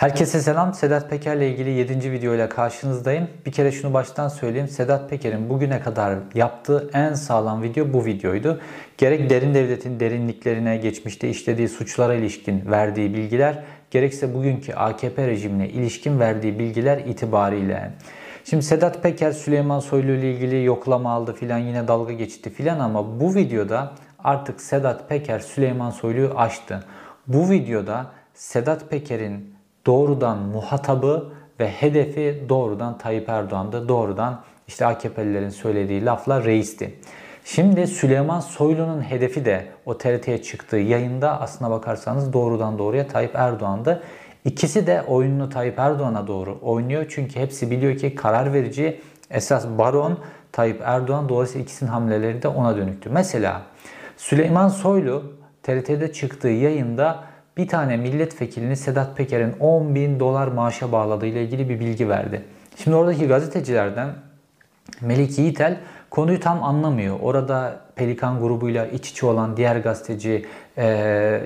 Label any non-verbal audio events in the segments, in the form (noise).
Herkese selam. Sedat Peker ile ilgili 7. video ile karşınızdayım. Bir kere şunu baştan söyleyeyim. Sedat Peker'in bugüne kadar yaptığı en sağlam video bu videoydu. Gerek derin devletin derinliklerine, geçmişte işlediği suçlara ilişkin verdiği bilgiler, gerekse bugünkü AKP rejimine ilişkin verdiği bilgiler itibariyle. Şimdi Sedat Peker Süleyman Soylu ile ilgili yoklama aldı filan yine dalga geçti filan ama bu videoda artık Sedat Peker Süleyman Soylu'yu aştı. Bu videoda Sedat Peker'in doğrudan muhatabı ve hedefi doğrudan Tayyip Erdoğan'dı. Doğrudan işte AKP'lilerin söylediği lafla reisti. Şimdi Süleyman Soylu'nun hedefi de o TRT'ye çıktığı yayında aslına bakarsanız doğrudan doğruya Tayyip Erdoğan'dı. İkisi de oyununu Tayyip Erdoğan'a doğru oynuyor. Çünkü hepsi biliyor ki karar verici esas baron Tayyip Erdoğan. Dolayısıyla ikisinin hamleleri de ona dönüktü. Mesela Süleyman Soylu TRT'de çıktığı yayında bir tane milletvekilini Sedat Peker'in 10 bin dolar maaşa bağladığı ile ilgili bir bilgi verdi. Şimdi oradaki gazetecilerden Melik Yiğitel konuyu tam anlamıyor. Orada Pelikan grubuyla iç içe olan diğer gazeteci e,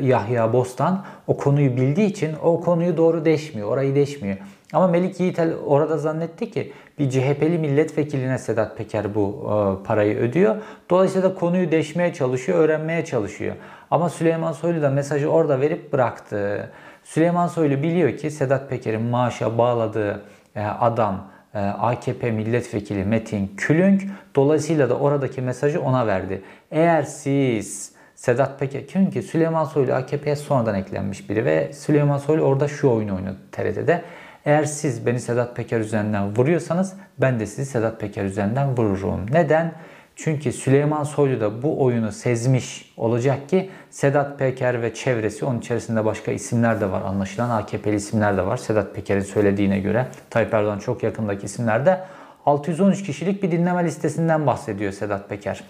Yahya Bostan o konuyu bildiği için o konuyu doğru deşmiyor, orayı deşmiyor. Ama Melik Yiğitel orada zannetti ki bir CHP'li milletvekiline Sedat Peker bu e, parayı ödüyor. Dolayısıyla konuyu deşmeye çalışıyor, öğrenmeye çalışıyor. Ama Süleyman Soylu da mesajı orada verip bıraktı. Süleyman Soylu biliyor ki Sedat Peker'in maaşa bağladığı e, adam e, AKP milletvekili Metin Külünk. Dolayısıyla da oradaki mesajı ona verdi. Eğer siz Sedat Peker, çünkü Süleyman Soylu AKP'ye sonradan eklenmiş biri ve Süleyman Soylu orada şu oyunu oynadı TRT'de. Eğer siz beni Sedat Peker üzerinden vuruyorsanız ben de sizi Sedat Peker üzerinden vururum. Neden? Çünkü Süleyman Soylu da bu oyunu sezmiş olacak ki Sedat Peker ve çevresi onun içerisinde başka isimler de var anlaşılan AKP'li isimler de var. Sedat Peker'in söylediğine göre Tayyip Erdoğan çok yakındaki isimler de 613 kişilik bir dinleme listesinden bahsediyor Sedat Peker.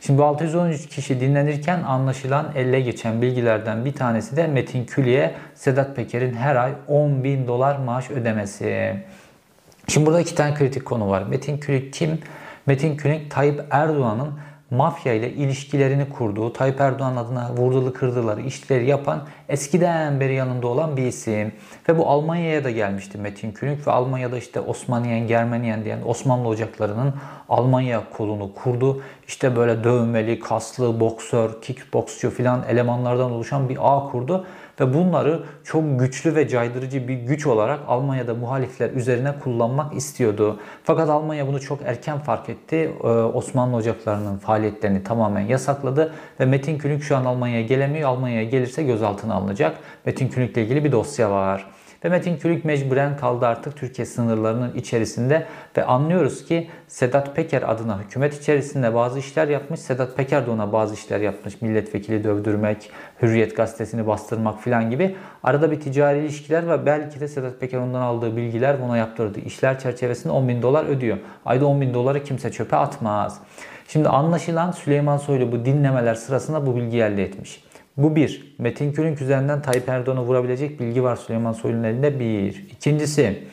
Şimdi bu 613 kişi dinlenirken anlaşılan elle geçen bilgilerden bir tanesi de Metin Külli'ye Sedat Peker'in her ay 10 bin dolar maaş ödemesi. Şimdi burada iki tane kritik konu var. Metin Külli kim? Metin Külünk Tayyip Erdoğan'ın mafya ile ilişkilerini kurduğu, Tayyip Erdoğan adına vurdulu kırdıları, işleri yapan eskiden beri yanında olan bir isim. Ve bu Almanya'ya da gelmişti Metin Külünk ve Almanya'da işte Osmaniyen, Germaniyen diyen Osmanlı ocaklarının Almanya kolunu kurdu. İşte böyle dövmeli, kaslı, boksör, kickboksçu filan elemanlardan oluşan bir ağ kurdu ve bunları çok güçlü ve caydırıcı bir güç olarak Almanya'da muhalifler üzerine kullanmak istiyordu. Fakat Almanya bunu çok erken fark etti. Ee, Osmanlı ocaklarının faaliyetlerini tamamen yasakladı ve Metin Külünk şu an Almanya'ya gelemiyor. Almanya'ya gelirse gözaltına alınacak. Metin Külünk'le ilgili bir dosya var. Ve Metin Külük mecburen kaldı artık Türkiye sınırlarının içerisinde ve anlıyoruz ki Sedat Peker adına hükümet içerisinde bazı işler yapmış. Sedat Peker de ona bazı işler yapmış. Milletvekili dövdürmek, Hürriyet gazetesini bastırmak filan gibi. Arada bir ticari ilişkiler ve belki de Sedat Peker ondan aldığı bilgiler buna yaptırdığı işler çerçevesinde 10 bin dolar ödüyor. Ayda 10 bin doları kimse çöpe atmaz. Şimdi anlaşılan Süleyman Soylu bu dinlemeler sırasında bu bilgi elde etmiş. Bu bir. Metin Külünk üzerinden Tayyip Erdoğan'ı vurabilecek bilgi var Süleyman Soylu'nun elinde. Bir. İkincisi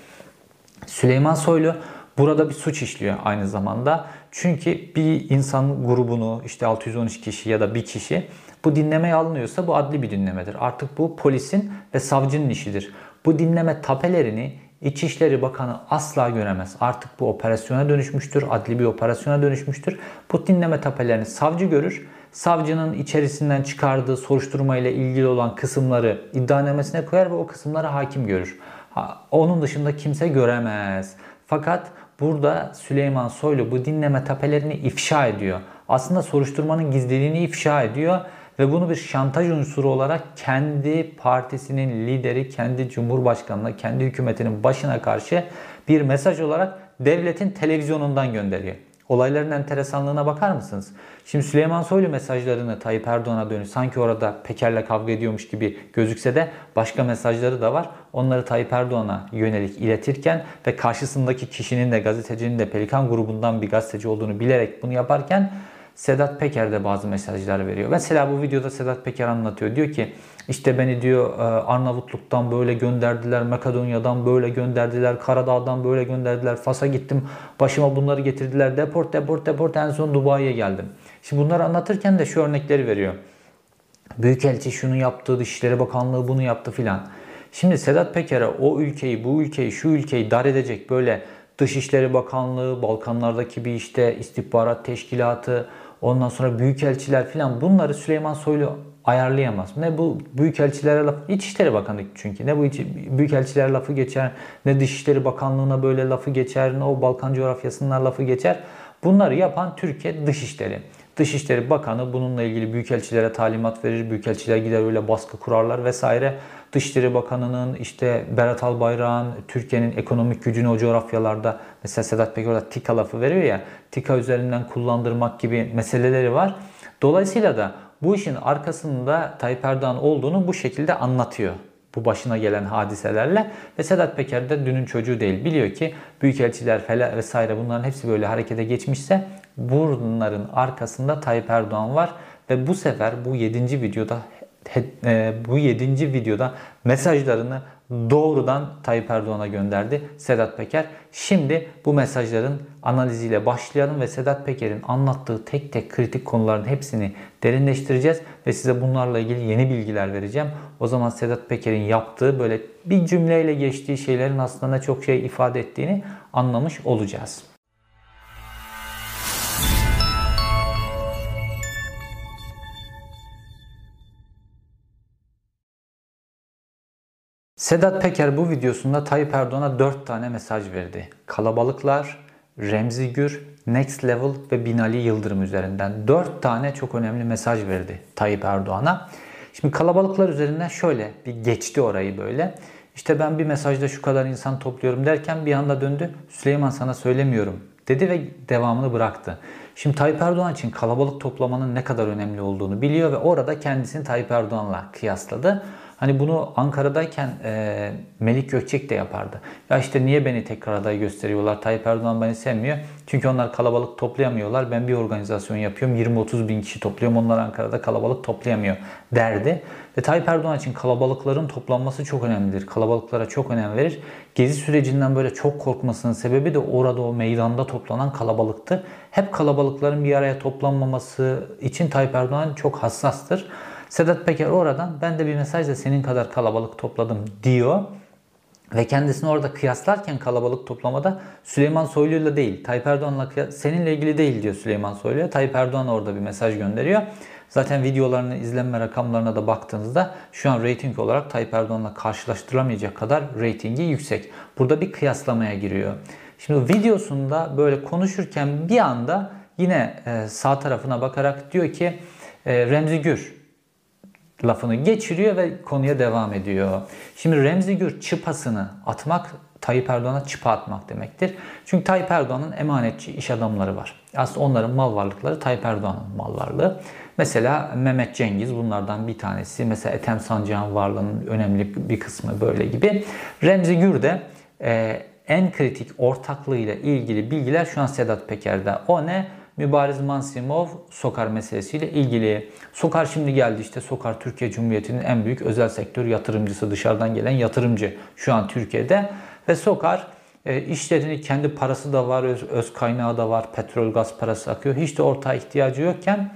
Süleyman Soylu burada bir suç işliyor aynı zamanda. Çünkü bir insan grubunu işte 613 kişi ya da bir kişi bu dinlemeye alınıyorsa bu adli bir dinlemedir. Artık bu polisin ve savcının işidir. Bu dinleme tapelerini İçişleri Bakanı asla göremez. Artık bu operasyona dönüşmüştür, adli bir operasyona dönüşmüştür. Bu dinleme tapelerini savcı görür savcının içerisinden çıkardığı soruşturma ile ilgili olan kısımları iddianamesine koyar ve o kısımları hakim görür. Onun dışında kimse göremez. Fakat burada Süleyman Soylu bu dinleme tapelerini ifşa ediyor. Aslında soruşturmanın gizliliğini ifşa ediyor ve bunu bir şantaj unsuru olarak kendi partisinin lideri, kendi cumhurbaşkanına, kendi hükümetinin başına karşı bir mesaj olarak devletin televizyonundan gönderiyor. Olayların enteresanlığına bakar mısınız? Şimdi Süleyman Soylu mesajlarını Tayyip Erdoğan'a dönüş sanki orada Peker'le kavga ediyormuş gibi gözükse de başka mesajları da var. Onları Tayyip Erdoğan'a yönelik iletirken ve karşısındaki kişinin de gazetecinin de Pelikan grubundan bir gazeteci olduğunu bilerek bunu yaparken Sedat Peker de bazı mesajlar veriyor. Mesela bu videoda Sedat Peker anlatıyor. Diyor ki işte beni diyor e, Arnavutluk'tan böyle gönderdiler, Makedonya'dan böyle gönderdiler, Karadağ'dan böyle gönderdiler, Fas'a gittim, başıma bunları getirdiler, deport, deport, deport en son Dubai'ye geldim. Şimdi bunları anlatırken de şu örnekleri veriyor. Büyükelçi şunu yaptı, Dışişleri Bakanlığı bunu yaptı filan. Şimdi Sedat Peker'e o ülkeyi, bu ülkeyi, şu ülkeyi dar edecek böyle Dışişleri Bakanlığı, Balkanlardaki bir işte istihbarat teşkilatı, ondan sonra büyükelçiler falan bunları Süleyman Soylu ayarlayamaz. Ne bu büyükelçilere laf, İçişleri Bakanı çünkü ne bu büyükelçilere lafı geçer, ne Dışişleri Bakanlığı'na böyle lafı geçer, ne o Balkan coğrafyasından lafı geçer. Bunları yapan Türkiye Dışişleri. Dışişleri Bakanı bununla ilgili büyükelçilere talimat verir. Büyükelçiler gider öyle baskı kurarlar vesaire. Dışişleri Bakanı'nın işte Berat Albayrak'ın Türkiye'nin ekonomik gücünü o coğrafyalarda mesela Sedat Peker orada TİKA lafı veriyor ya TİKA üzerinden kullandırmak gibi meseleleri var. Dolayısıyla da bu işin arkasında Tayyip Erdoğan olduğunu bu şekilde anlatıyor. Bu başına gelen hadiselerle ve Sedat Peker de dünün çocuğu değil. Biliyor ki büyükelçiler falan vesaire bunların hepsi böyle harekete geçmişse bunların arkasında Tayyip Erdoğan var ve bu sefer bu 7. videoda e, bu 7. videoda mesajlarını doğrudan Tayyip Erdoğan'a gönderdi Sedat Peker. Şimdi bu mesajların analiziyle başlayalım ve Sedat Peker'in anlattığı tek tek kritik konuların hepsini derinleştireceğiz ve size bunlarla ilgili yeni bilgiler vereceğim. O zaman Sedat Peker'in yaptığı böyle bir cümleyle geçtiği şeylerin aslında çok şey ifade ettiğini anlamış olacağız. Sedat Peker bu videosunda Tayyip Erdoğan'a 4 tane mesaj verdi. Kalabalıklar, Remzi Gür, Next Level ve Binali Yıldırım üzerinden 4 tane çok önemli mesaj verdi Tayyip Erdoğan'a. Şimdi kalabalıklar üzerinden şöyle bir geçti orayı böyle. İşte ben bir mesajda şu kadar insan topluyorum derken bir anda döndü. Süleyman sana söylemiyorum dedi ve devamını bıraktı. Şimdi Tayyip Erdoğan için kalabalık toplamanın ne kadar önemli olduğunu biliyor ve orada kendisini Tayyip Erdoğan'la kıyasladı. Hani bunu Ankara'dayken e, Melik Gökçek de yapardı. Ya işte niye beni tekrar aday gösteriyorlar? Tayyip Erdoğan beni sevmiyor. Çünkü onlar kalabalık toplayamıyorlar. Ben bir organizasyon yapıyorum. 20-30 bin kişi topluyorum. Onlar Ankara'da kalabalık toplayamıyor derdi. Ve Tayyip Erdoğan için kalabalıkların toplanması çok önemlidir. Kalabalıklara çok önem verir. Gezi sürecinden böyle çok korkmasının sebebi de orada o meydanda toplanan kalabalıktı. Hep kalabalıkların bir araya toplanmaması için Tayyip Erdoğan çok hassastır. Sedat Peker oradan ben de bir mesajla senin kadar kalabalık topladım diyor. Ve kendisini orada kıyaslarken kalabalık toplamada Süleyman Soylu'yla değil, Tayyip Erdoğan'la seninle ilgili değil diyor Süleyman Soylu'ya. Tayyip Erdoğan orada bir mesaj gönderiyor. Zaten videolarının izlenme rakamlarına da baktığınızda şu an reyting olarak Tayyip Erdoğan'la karşılaştıramayacak kadar reytingi yüksek. Burada bir kıyaslamaya giriyor. Şimdi videosunda böyle konuşurken bir anda yine sağ tarafına bakarak diyor ki Remzi Gür lafını geçiriyor ve konuya devam ediyor. Şimdi Remzi Gür çıpasını atmak Tayyip Erdoğan'a çıpa atmak demektir. Çünkü Tayyip Erdoğan'ın emanetçi iş adamları var. Aslında onların mal varlıkları Tayyip Erdoğan'ın mal varlığı. Mesela Mehmet Cengiz bunlardan bir tanesi. Mesela Ethem Sancak'ın varlığının önemli bir kısmı böyle gibi. Remzi Gür de e, en kritik ortaklığıyla ilgili bilgiler şu an Sedat Peker'de. O ne? Mübariz Mansimov Sokar meselesiyle ilgili. Sokar şimdi geldi işte Sokar Türkiye Cumhuriyeti'nin en büyük özel sektör yatırımcısı dışarıdan gelen yatırımcı şu an Türkiye'de ve Sokar e, işlerini kendi parası da var, öz, öz kaynağı da var, petrol gaz parası akıyor. Hiç de ortağa ihtiyacı yokken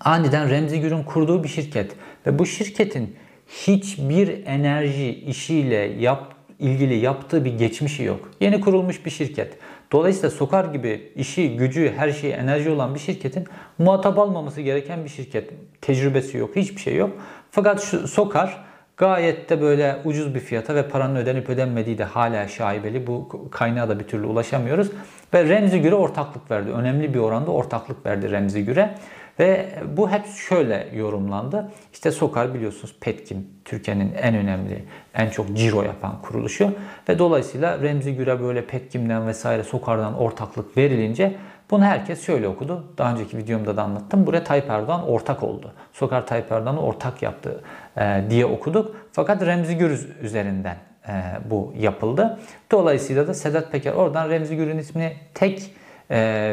aniden Remzi Gür'ün kurduğu bir şirket ve bu şirketin hiçbir enerji işiyle yap, ilgili yaptığı bir geçmişi yok. Yeni kurulmuş bir şirket. Dolayısıyla Sokar gibi işi, gücü, her şeyi, enerji olan bir şirketin muhatap almaması gereken bir şirket. Tecrübesi yok, hiçbir şey yok. Fakat şu Sokar gayet de böyle ucuz bir fiyata ve paranın ödenip ödenmediği de hala şaibeli. Bu kaynağa da bir türlü ulaşamıyoruz. Ve Remzi Gür'e ortaklık verdi. Önemli bir oranda ortaklık verdi Remzi Gür'e. Ve bu hep şöyle yorumlandı. İşte Sokar biliyorsunuz Petkim Türkiye'nin en önemli, en çok ciro yapan kuruluşu. Ve dolayısıyla Remzi Gür'e böyle Petkim'den vesaire Sokar'dan ortaklık verilince bunu herkes şöyle okudu. Daha önceki videomda da anlattım. Buraya Tayyip Erdoğan ortak oldu. Sokar Tayyip Erdoğan'ı ortak yaptı e, diye okuduk. Fakat Remzi Gür üzerinden e, bu yapıldı. Dolayısıyla da Sedat Peker oradan Remzi Gür'ün ismini tek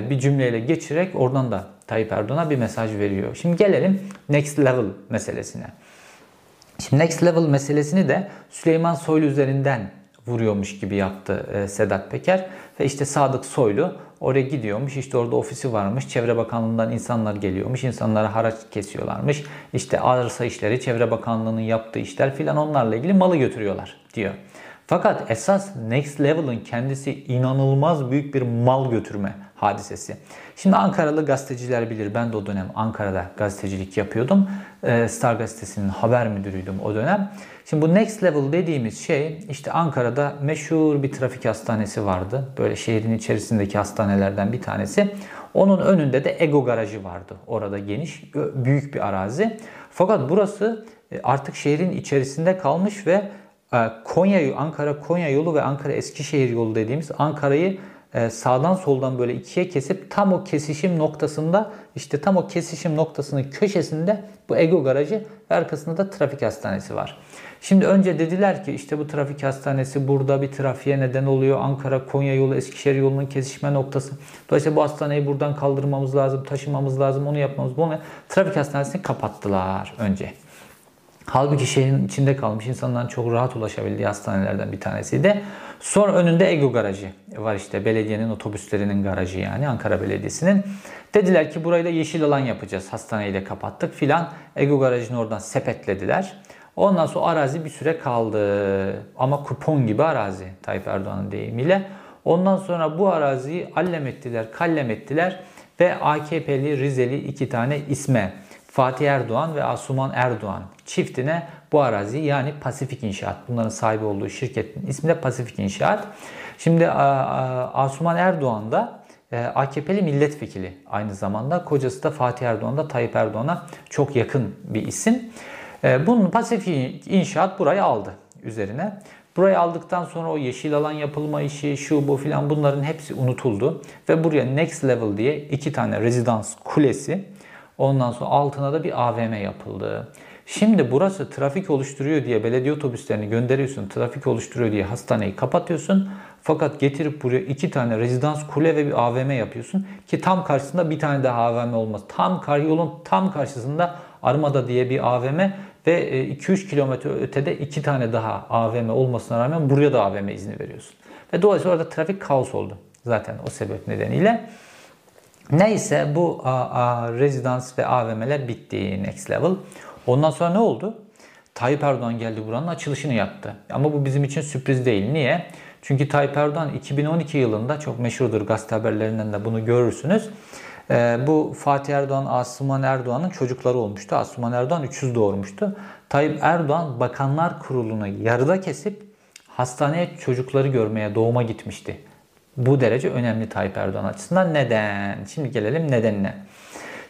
bir cümleyle geçirerek oradan da Tayyip Erdoğan'a bir mesaj veriyor. Şimdi gelelim next level meselesine. Şimdi next level meselesini de Süleyman Soylu üzerinden vuruyormuş gibi yaptı e, Sedat Peker. Ve işte Sadık Soylu oraya gidiyormuş. İşte orada ofisi varmış. Çevre Bakanlığı'ndan insanlar geliyormuş. İnsanlara haraç kesiyorlarmış. İşte arsa işleri, Çevre Bakanlığı'nın yaptığı işler filan onlarla ilgili malı götürüyorlar diyor. Fakat esas Next Level'ın kendisi inanılmaz büyük bir mal götürme hadisesi. Şimdi Ankaralı gazeteciler bilir. Ben de o dönem Ankara'da gazetecilik yapıyordum. Ee, Star Gazetesi'nin haber müdürüydüm o dönem. Şimdi bu Next Level dediğimiz şey işte Ankara'da meşhur bir trafik hastanesi vardı. Böyle şehrin içerisindeki hastanelerden bir tanesi. Onun önünde de Ego garajı vardı. Orada geniş, büyük bir arazi. Fakat burası e, artık şehrin içerisinde kalmış ve Konya, Ankara Konya yolu ve Ankara Eskişehir yolu dediğimiz Ankara'yı e, sağdan soldan böyle ikiye kesip tam o kesişim noktasında işte tam o kesişim noktasının köşesinde bu Ego garajı ve arkasında da trafik hastanesi var. Şimdi önce dediler ki işte bu trafik hastanesi burada bir trafiğe neden oluyor. Ankara Konya yolu Eskişehir yolunun kesişme noktası. Dolayısıyla bu hastaneyi buradan kaldırmamız lazım, taşımamız lazım, onu yapmamız bunu. Trafik hastanesini kapattılar önce. Halbuki şehrin içinde kalmış insanların çok rahat ulaşabildiği hastanelerden bir tanesiydi. Sonra önünde Ego garajı var işte belediyenin otobüslerinin garajı yani Ankara Belediyesi'nin. Dediler ki burayı da yeşil alan yapacağız hastaneyi de kapattık filan. Ego garajını oradan sepetlediler. Ondan sonra arazi bir süre kaldı. Ama kupon gibi arazi Tayyip Erdoğan'ın deyimiyle. Ondan sonra bu araziyi allem ettiler, kallem ettiler ve AKP'li Rizeli iki tane isme Fatih Erdoğan ve Asuman Erdoğan çiftine bu arazi yani Pasifik İnşaat. Bunların sahibi olduğu şirketin ismi de Pasifik İnşaat. Şimdi Asuman Erdoğan da e, AKP'li milletvekili aynı zamanda. Kocası da Fatih Erdoğan da Tayyip Erdoğan'a çok yakın bir isim. E, bunun Pasifik İnşaat burayı aldı üzerine. Burayı aldıktan sonra o yeşil alan yapılma işi, şu bu filan bunların hepsi unutuldu. Ve buraya Next Level diye iki tane rezidans kulesi Ondan sonra altına da bir AVM yapıldı. Şimdi burası trafik oluşturuyor diye belediye otobüslerini gönderiyorsun, trafik oluşturuyor diye hastaneyi kapatıyorsun. Fakat getirip buraya iki tane rezidans kule ve bir AVM yapıyorsun ki tam karşısında bir tane daha AVM olmaz. Tam kar yolun tam karşısında Armada diye bir AVM ve 2-3 e, kilometre ötede iki tane daha AVM olmasına rağmen buraya da AVM izni veriyorsun. Ve dolayısıyla orada trafik kaos oldu zaten o sebep nedeniyle. Neyse bu a, a, rezidans ve AVM'ler bitti next level. Ondan sonra ne oldu? Tayyip Erdoğan geldi buranın açılışını yaptı. Ama bu bizim için sürpriz değil. Niye? Çünkü Tayyip Erdoğan 2012 yılında çok meşhurdur gazete haberlerinden de bunu görürsünüz. Ee, bu Fatih Erdoğan, Asuman Erdoğan'ın çocukları olmuştu. Asuman Erdoğan 300 doğurmuştu. Tayyip Erdoğan Bakanlar Kurulu'nu yarıda kesip hastaneye çocukları görmeye doğuma gitmişti. Bu derece önemli Tayyip Erdoğan açısından. Neden? Şimdi gelelim nedenine.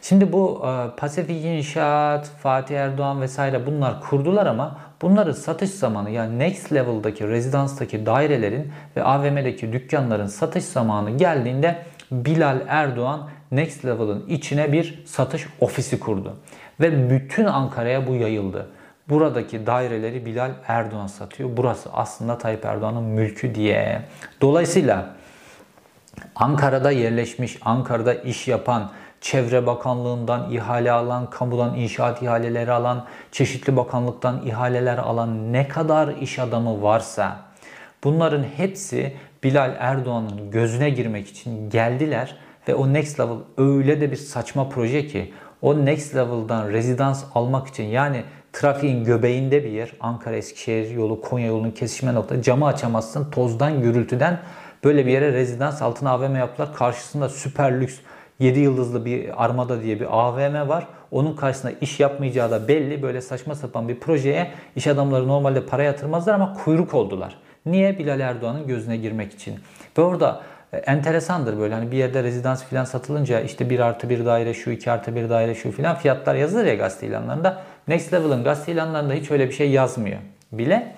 Şimdi bu e, Pasifik İnşaat, Fatih Erdoğan vesaire bunlar kurdular ama bunların satış zamanı yani next level'daki rezidanstaki dairelerin ve AVM'deki dükkanların satış zamanı geldiğinde Bilal Erdoğan next level'ın içine bir satış ofisi kurdu. Ve bütün Ankara'ya bu yayıldı. Buradaki daireleri Bilal Erdoğan satıyor. Burası aslında Tayyip Erdoğan'ın mülkü diye. Dolayısıyla Ankara'da yerleşmiş, Ankara'da iş yapan, Çevre Bakanlığı'ndan ihale alan, kamudan inşaat ihaleleri alan, çeşitli bakanlıktan ihaleler alan ne kadar iş adamı varsa bunların hepsi Bilal Erdoğan'ın gözüne girmek için geldiler ve o Next Level öyle de bir saçma proje ki o Next Level'dan rezidans almak için yani trafiğin göbeğinde bir yer Ankara Eskişehir yolu Konya yolunun kesişme nokta camı açamazsın tozdan gürültüden Böyle bir yere rezidans altına AVM yaptılar. Karşısında süper lüks 7 yıldızlı bir Armada diye bir AVM var. Onun karşısında iş yapmayacağı da belli. Böyle saçma sapan bir projeye iş adamları normalde para yatırmazlar ama kuyruk oldular. Niye? Bilal Erdoğan'ın gözüne girmek için. Ve orada e, enteresandır böyle hani bir yerde rezidans filan satılınca işte 1 artı 1 daire şu 2 artı 1 daire şu filan fiyatlar yazılır ya gazete ilanlarında. Next Level'ın gazete ilanlarında hiç öyle bir şey yazmıyor bile.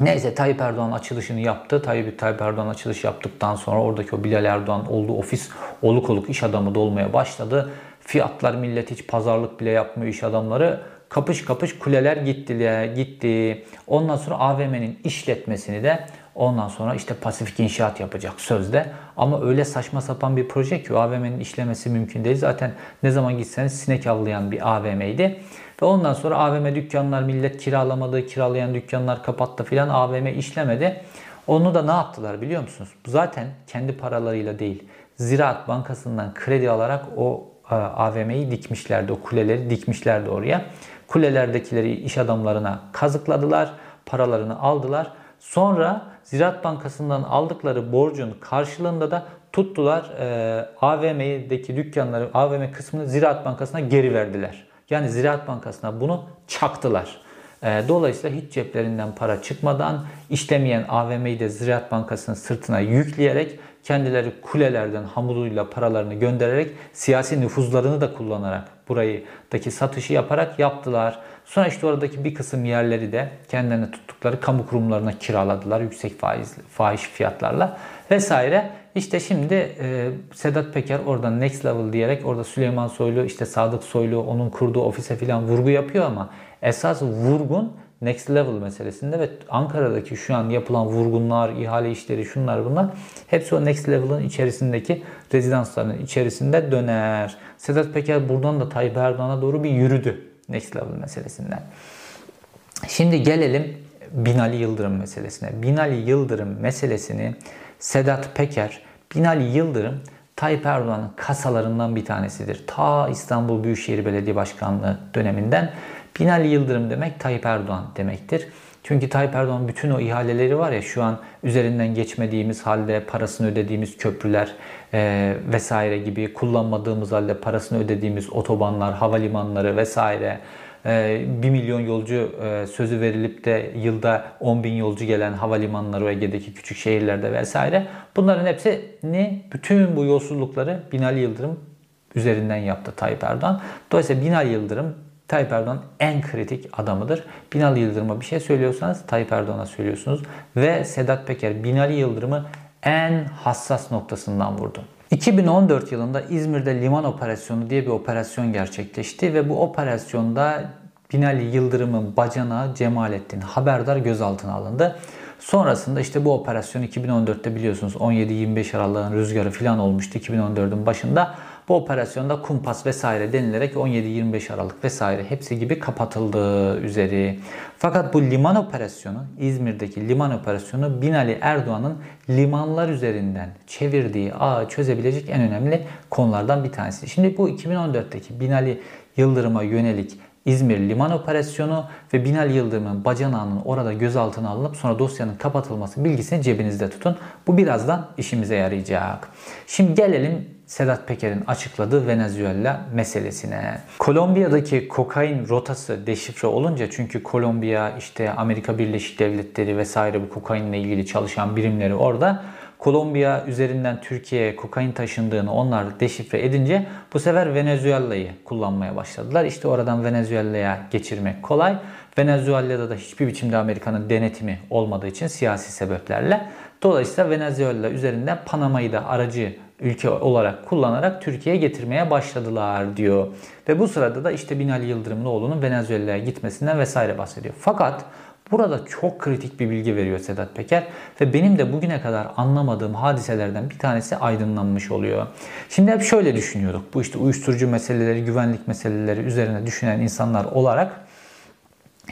Neyse Tayyip Erdoğan açılışını yaptı. Tayyip, Tayyip Erdoğan açılış yaptıktan sonra oradaki o Bilal Erdoğan olduğu ofis oluk oluk iş adamı dolmaya başladı. Fiyatlar millet hiç pazarlık bile yapmıyor iş adamları. Kapış kapış kuleler gitti, gitti. Ondan sonra AVM'nin işletmesini de ondan sonra işte Pasifik İnşaat yapacak sözde. Ama öyle saçma sapan bir proje ki AVM'nin işlemesi mümkün değil. Zaten ne zaman gitseniz sinek avlayan bir AVM'ydi. Ve ondan sonra AVM dükkanlar millet kiralamadı, kiralayan dükkanlar kapattı filan AVM işlemedi. Onu da ne yaptılar biliyor musunuz? Zaten kendi paralarıyla değil. Ziraat Bankası'ndan kredi alarak o e, AVM'yi dikmişlerdi. O kuleleri dikmişlerdi oraya. Kulelerdekileri iş adamlarına kazıkladılar. Paralarını aldılar. Sonra Ziraat Bankası'ndan aldıkları borcun karşılığında da tuttular e, AVM'deki dükkanları, AVM kısmını Ziraat Bankası'na geri verdiler. Yani Ziraat Bankası'na bunu çaktılar. E, dolayısıyla hiç ceplerinden para çıkmadan işlemeyen AVM'yi de Ziraat Bankası'nın sırtına yükleyerek kendileri kulelerden hamuruyla paralarını göndererek siyasi nüfuzlarını da kullanarak burayıdaki satışı yaparak yaptılar. Sonra işte oradaki bir kısım yerleri de kendilerine tuttukları kamu kurumlarına kiraladılar yüksek faiz, fahiş fiyatlarla vesaire. İşte şimdi e, Sedat Peker oradan next level diyerek orada Süleyman Soylu işte Sadık Soylu onun kurduğu ofise filan vurgu yapıyor ama esas vurgun next level meselesinde ve Ankara'daki şu an yapılan vurgunlar, ihale işleri, şunlar bunlar hepsi o next level'ın içerisindeki rezidansların içerisinde döner. Sedat Peker buradan da Tayyip Erdoğan'a doğru bir yürüdü next level meselesinden. Şimdi gelelim Binali Yıldırım meselesine. Binali Yıldırım meselesini Sedat Peker, Binali Yıldırım Tayyip Erdoğan'ın kasalarından bir tanesidir. Ta İstanbul Büyükşehir Belediye Başkanlığı döneminden Binali Yıldırım demek Tayyip Erdoğan demektir. Çünkü Tayyip Erdoğan bütün o ihaleleri var ya şu an üzerinden geçmediğimiz halde parasını ödediğimiz köprüler e, vesaire gibi kullanmadığımız halde parasını ödediğimiz otobanlar, havalimanları vesaire 1 e, milyon yolcu e, sözü verilip de yılda 10 bin yolcu gelen havalimanları Ege'deki küçük şehirlerde vesaire bunların hepsini bütün bu yolsuzlukları Binali Yıldırım üzerinden yaptı Tayyip Erdoğan. Dolayısıyla Binali Yıldırım Tayyip Erdoğan en kritik adamıdır. Binali Yıldırım'a bir şey söylüyorsanız Tayyip Erdoğan'a söylüyorsunuz. Ve Sedat Peker Binali Yıldırım'ı en hassas noktasından vurdu. 2014 yılında İzmir'de liman operasyonu diye bir operasyon gerçekleşti ve bu operasyonda Binali Yıldırım'ın bacanağı Cemalettin Haberdar gözaltına alındı. Sonrasında işte bu operasyon 2014'te biliyorsunuz 17-25 Aralık'ın rüzgarı falan olmuştu 2014'ün başında. Bu operasyonda kumpas vesaire denilerek 17-25 Aralık vesaire hepsi gibi kapatıldı üzeri. Fakat bu liman operasyonu, İzmir'deki liman operasyonu Binali Erdoğan'ın limanlar üzerinden çevirdiği ağı çözebilecek en önemli konulardan bir tanesi. Şimdi bu 2014'teki Binali Yıldırım'a yönelik İzmir Liman Operasyonu ve Binali Yıldırım'ın bacanağının orada gözaltına alınıp sonra dosyanın kapatılması bilgisini cebinizde tutun. Bu birazdan işimize yarayacak. Şimdi gelelim Sedat Peker'in açıkladığı Venezuela meselesine. Kolombiya'daki kokain rotası deşifre olunca çünkü Kolombiya işte Amerika Birleşik Devletleri vesaire bu kokainle ilgili çalışan birimleri orada Kolombiya üzerinden Türkiye'ye kokain taşındığını onlar deşifre edince bu sefer Venezuela'yı kullanmaya başladılar. İşte oradan Venezuela'ya geçirmek kolay. Venezuela'da da hiçbir biçimde Amerika'nın denetimi olmadığı için siyasi sebeplerle. Dolayısıyla Venezuela üzerinden Panama'yı da aracı ülke olarak kullanarak Türkiye'ye getirmeye başladılar diyor. Ve bu sırada da işte Binali Yıldırım'ın oğlunun Venezuela'ya gitmesinden vesaire bahsediyor. Fakat Burada çok kritik bir bilgi veriyor Sedat Peker ve benim de bugüne kadar anlamadığım hadiselerden bir tanesi aydınlanmış oluyor. Şimdi hep şöyle düşünüyorduk. Bu işte uyuşturucu meseleleri, güvenlik meseleleri üzerine düşünen insanlar olarak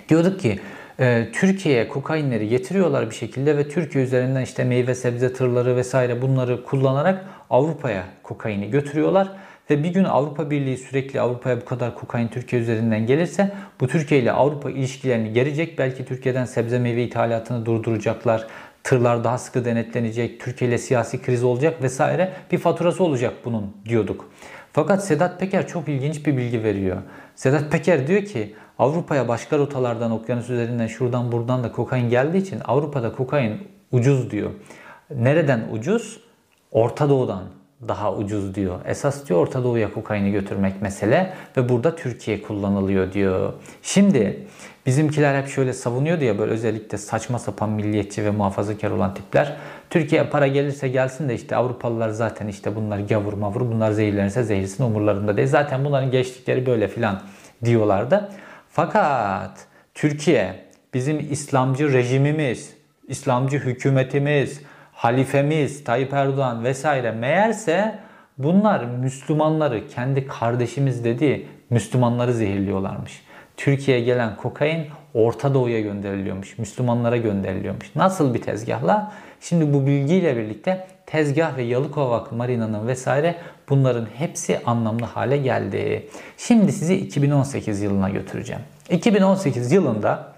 diyorduk ki e, Türkiye'ye kokainleri getiriyorlar bir şekilde ve Türkiye üzerinden işte meyve sebze tırları vesaire bunları kullanarak Avrupa'ya kokaini götürüyorlar. Ve bir gün Avrupa Birliği sürekli Avrupa'ya bu kadar kokain Türkiye üzerinden gelirse bu Türkiye ile Avrupa ilişkilerini gerecek. Belki Türkiye'den sebze meyve ithalatını durduracaklar. Tırlar daha sıkı denetlenecek. Türkiye ile siyasi kriz olacak vesaire. Bir faturası olacak bunun diyorduk. Fakat Sedat Peker çok ilginç bir bilgi veriyor. Sedat Peker diyor ki Avrupa'ya başka rotalardan okyanus üzerinden şuradan buradan da kokain geldiği için Avrupa'da kokain ucuz diyor. Nereden ucuz? Orta Doğu'dan daha ucuz diyor. Esas diyor Orta Doğu'ya kokaini götürmek mesele ve burada Türkiye kullanılıyor diyor. Şimdi bizimkiler hep şöyle savunuyordu ya böyle özellikle saçma sapan milliyetçi ve muhafazakar olan tipler. Türkiye para gelirse gelsin de işte Avrupalılar zaten işte bunlar gavur mavur bunlar zehirlenirse zehirsin umurlarında değil. Zaten bunların geçtikleri böyle filan diyorlardı. Fakat Türkiye bizim İslamcı rejimimiz, İslamcı hükümetimiz, halifemiz Tayyip Erdoğan vesaire meğerse bunlar Müslümanları kendi kardeşimiz dediği Müslümanları zehirliyorlarmış. Türkiye'ye gelen kokain Orta Doğu'ya gönderiliyormuş. Müslümanlara gönderiliyormuş. Nasıl bir tezgahla? Şimdi bu bilgiyle birlikte tezgah ve Yalıkavak Marina'nın vesaire bunların hepsi anlamlı hale geldi. Şimdi sizi 2018 yılına götüreceğim. 2018 yılında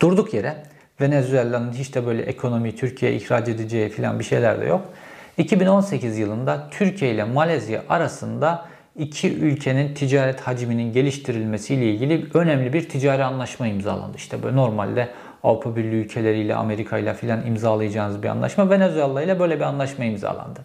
durduk yere Venezuela'nın hiç de böyle ekonomi Türkiye'ye ihraç edeceği falan bir şeyler de yok. 2018 yılında Türkiye ile Malezya arasında iki ülkenin ticaret hacminin geliştirilmesiyle ilgili önemli bir ticari anlaşma imzalandı. İşte böyle normalde Avrupa Birliği ülkeleriyle, Amerika ile filan imzalayacağınız bir anlaşma. Venezuela ile böyle bir anlaşma imzalandı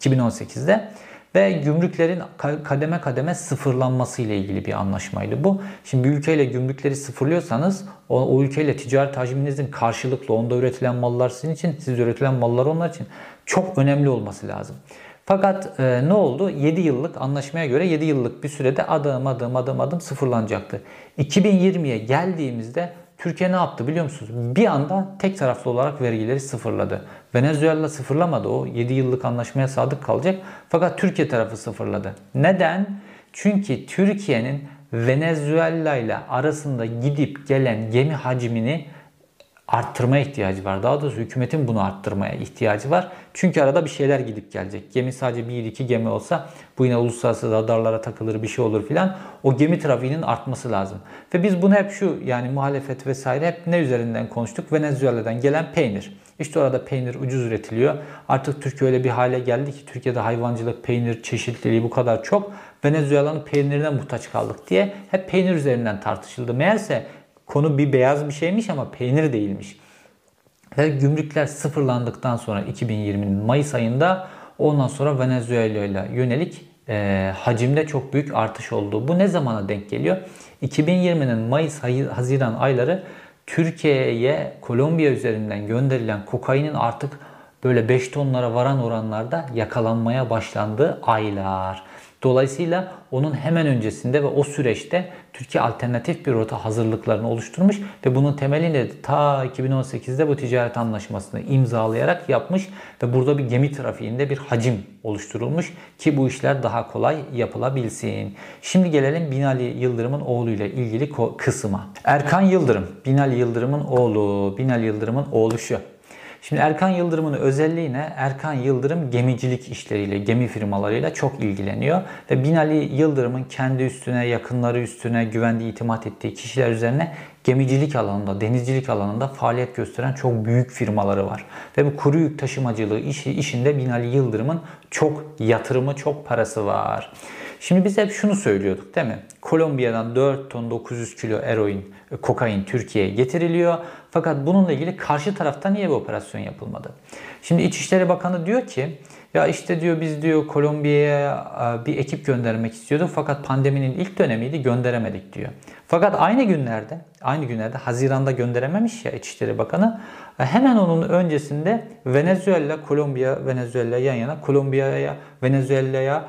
2018'de ve gümrüklerin kademe kademe sıfırlanması ile ilgili bir anlaşmaydı bu. Şimdi bir ülkeyle gümrükleri sıfırlıyorsanız o, o ülkeyle ticaret hacminizin karşılıklı onda üretilen mallar sizin için, siz üretilen mallar onlar için çok önemli olması lazım. Fakat e, ne oldu? 7 yıllık anlaşmaya göre 7 yıllık bir sürede adım adım adım adım sıfırlanacaktı. 2020'ye geldiğimizde Türkiye ne yaptı biliyor musunuz? Bir anda tek taraflı olarak vergileri sıfırladı. Venezuela sıfırlamadı o 7 yıllık anlaşmaya sadık kalacak. Fakat Türkiye tarafı sıfırladı. Neden? Çünkü Türkiye'nin Venezuela ile arasında gidip gelen gemi hacmini arttırmaya ihtiyacı var. Daha doğrusu hükümetin bunu arttırmaya ihtiyacı var. Çünkü arada bir şeyler gidip gelecek. Gemi sadece bir iki gemi olsa bu yine uluslararası radarlara takılır bir şey olur filan. O gemi trafiğinin artması lazım. Ve biz bunu hep şu yani muhalefet vesaire hep ne üzerinden konuştuk? Venezuela'dan gelen peynir. İşte orada peynir ucuz üretiliyor. Artık Türkiye öyle bir hale geldi ki Türkiye'de hayvancılık, peynir çeşitliliği bu kadar çok. Venezuela'nın peynirine muhtaç kaldık diye hep peynir üzerinden tartışıldı. Meğerse konu bir beyaz bir şeymiş ama peynir değilmiş. Ve gümrükler sıfırlandıktan sonra 2020'nin Mayıs ayında ondan sonra Venezuela ile yönelik e, hacimde çok büyük artış oldu. Bu ne zamana denk geliyor? 2020'nin Mayıs Haziran ayları Türkiye'ye Kolombiya üzerinden gönderilen kokainin artık böyle 5 tonlara varan oranlarda yakalanmaya başlandığı aylar. Dolayısıyla onun hemen öncesinde ve o süreçte Türkiye alternatif bir rota hazırlıklarını oluşturmuş ve bunun temelini ta 2018'de bu ticaret anlaşmasını imzalayarak yapmış ve burada bir gemi trafiğinde bir hacim oluşturulmuş ki bu işler daha kolay yapılabilsin. Şimdi gelelim Binali Yıldırım'ın oğluyla ilgili kısma. Erkan Yıldırım, Binali Yıldırım'ın oğlu, Binali Yıldırım'ın oğlu şu. Şimdi Erkan Yıldırım'ın özelliği ne? Erkan Yıldırım gemicilik işleriyle, gemi firmalarıyla çok ilgileniyor. Ve Binali Yıldırım'ın kendi üstüne, yakınları üstüne güvendiği, itimat ettiği kişiler üzerine gemicilik alanında, denizcilik alanında faaliyet gösteren çok büyük firmaları var. Ve bu kuru yük taşımacılığı işi, işinde Binali Yıldırım'ın çok yatırımı, çok parası var. Şimdi biz hep şunu söylüyorduk değil mi? Kolombiya'dan 4 ton 900 kilo eroin, e, kokain Türkiye'ye getiriliyor. Fakat bununla ilgili karşı tarafta niye bir operasyon yapılmadı? Şimdi İçişleri Bakanı diyor ki ya işte diyor biz diyor Kolombiya'ya e, bir ekip göndermek istiyorduk fakat pandeminin ilk dönemiydi gönderemedik diyor. Fakat aynı günlerde, aynı günlerde Haziran'da gönderememiş ya İçişleri Bakanı. E, hemen onun öncesinde Venezuela, Kolombiya, Venezuela yan yana, Kolombiya'ya, Venezuela'ya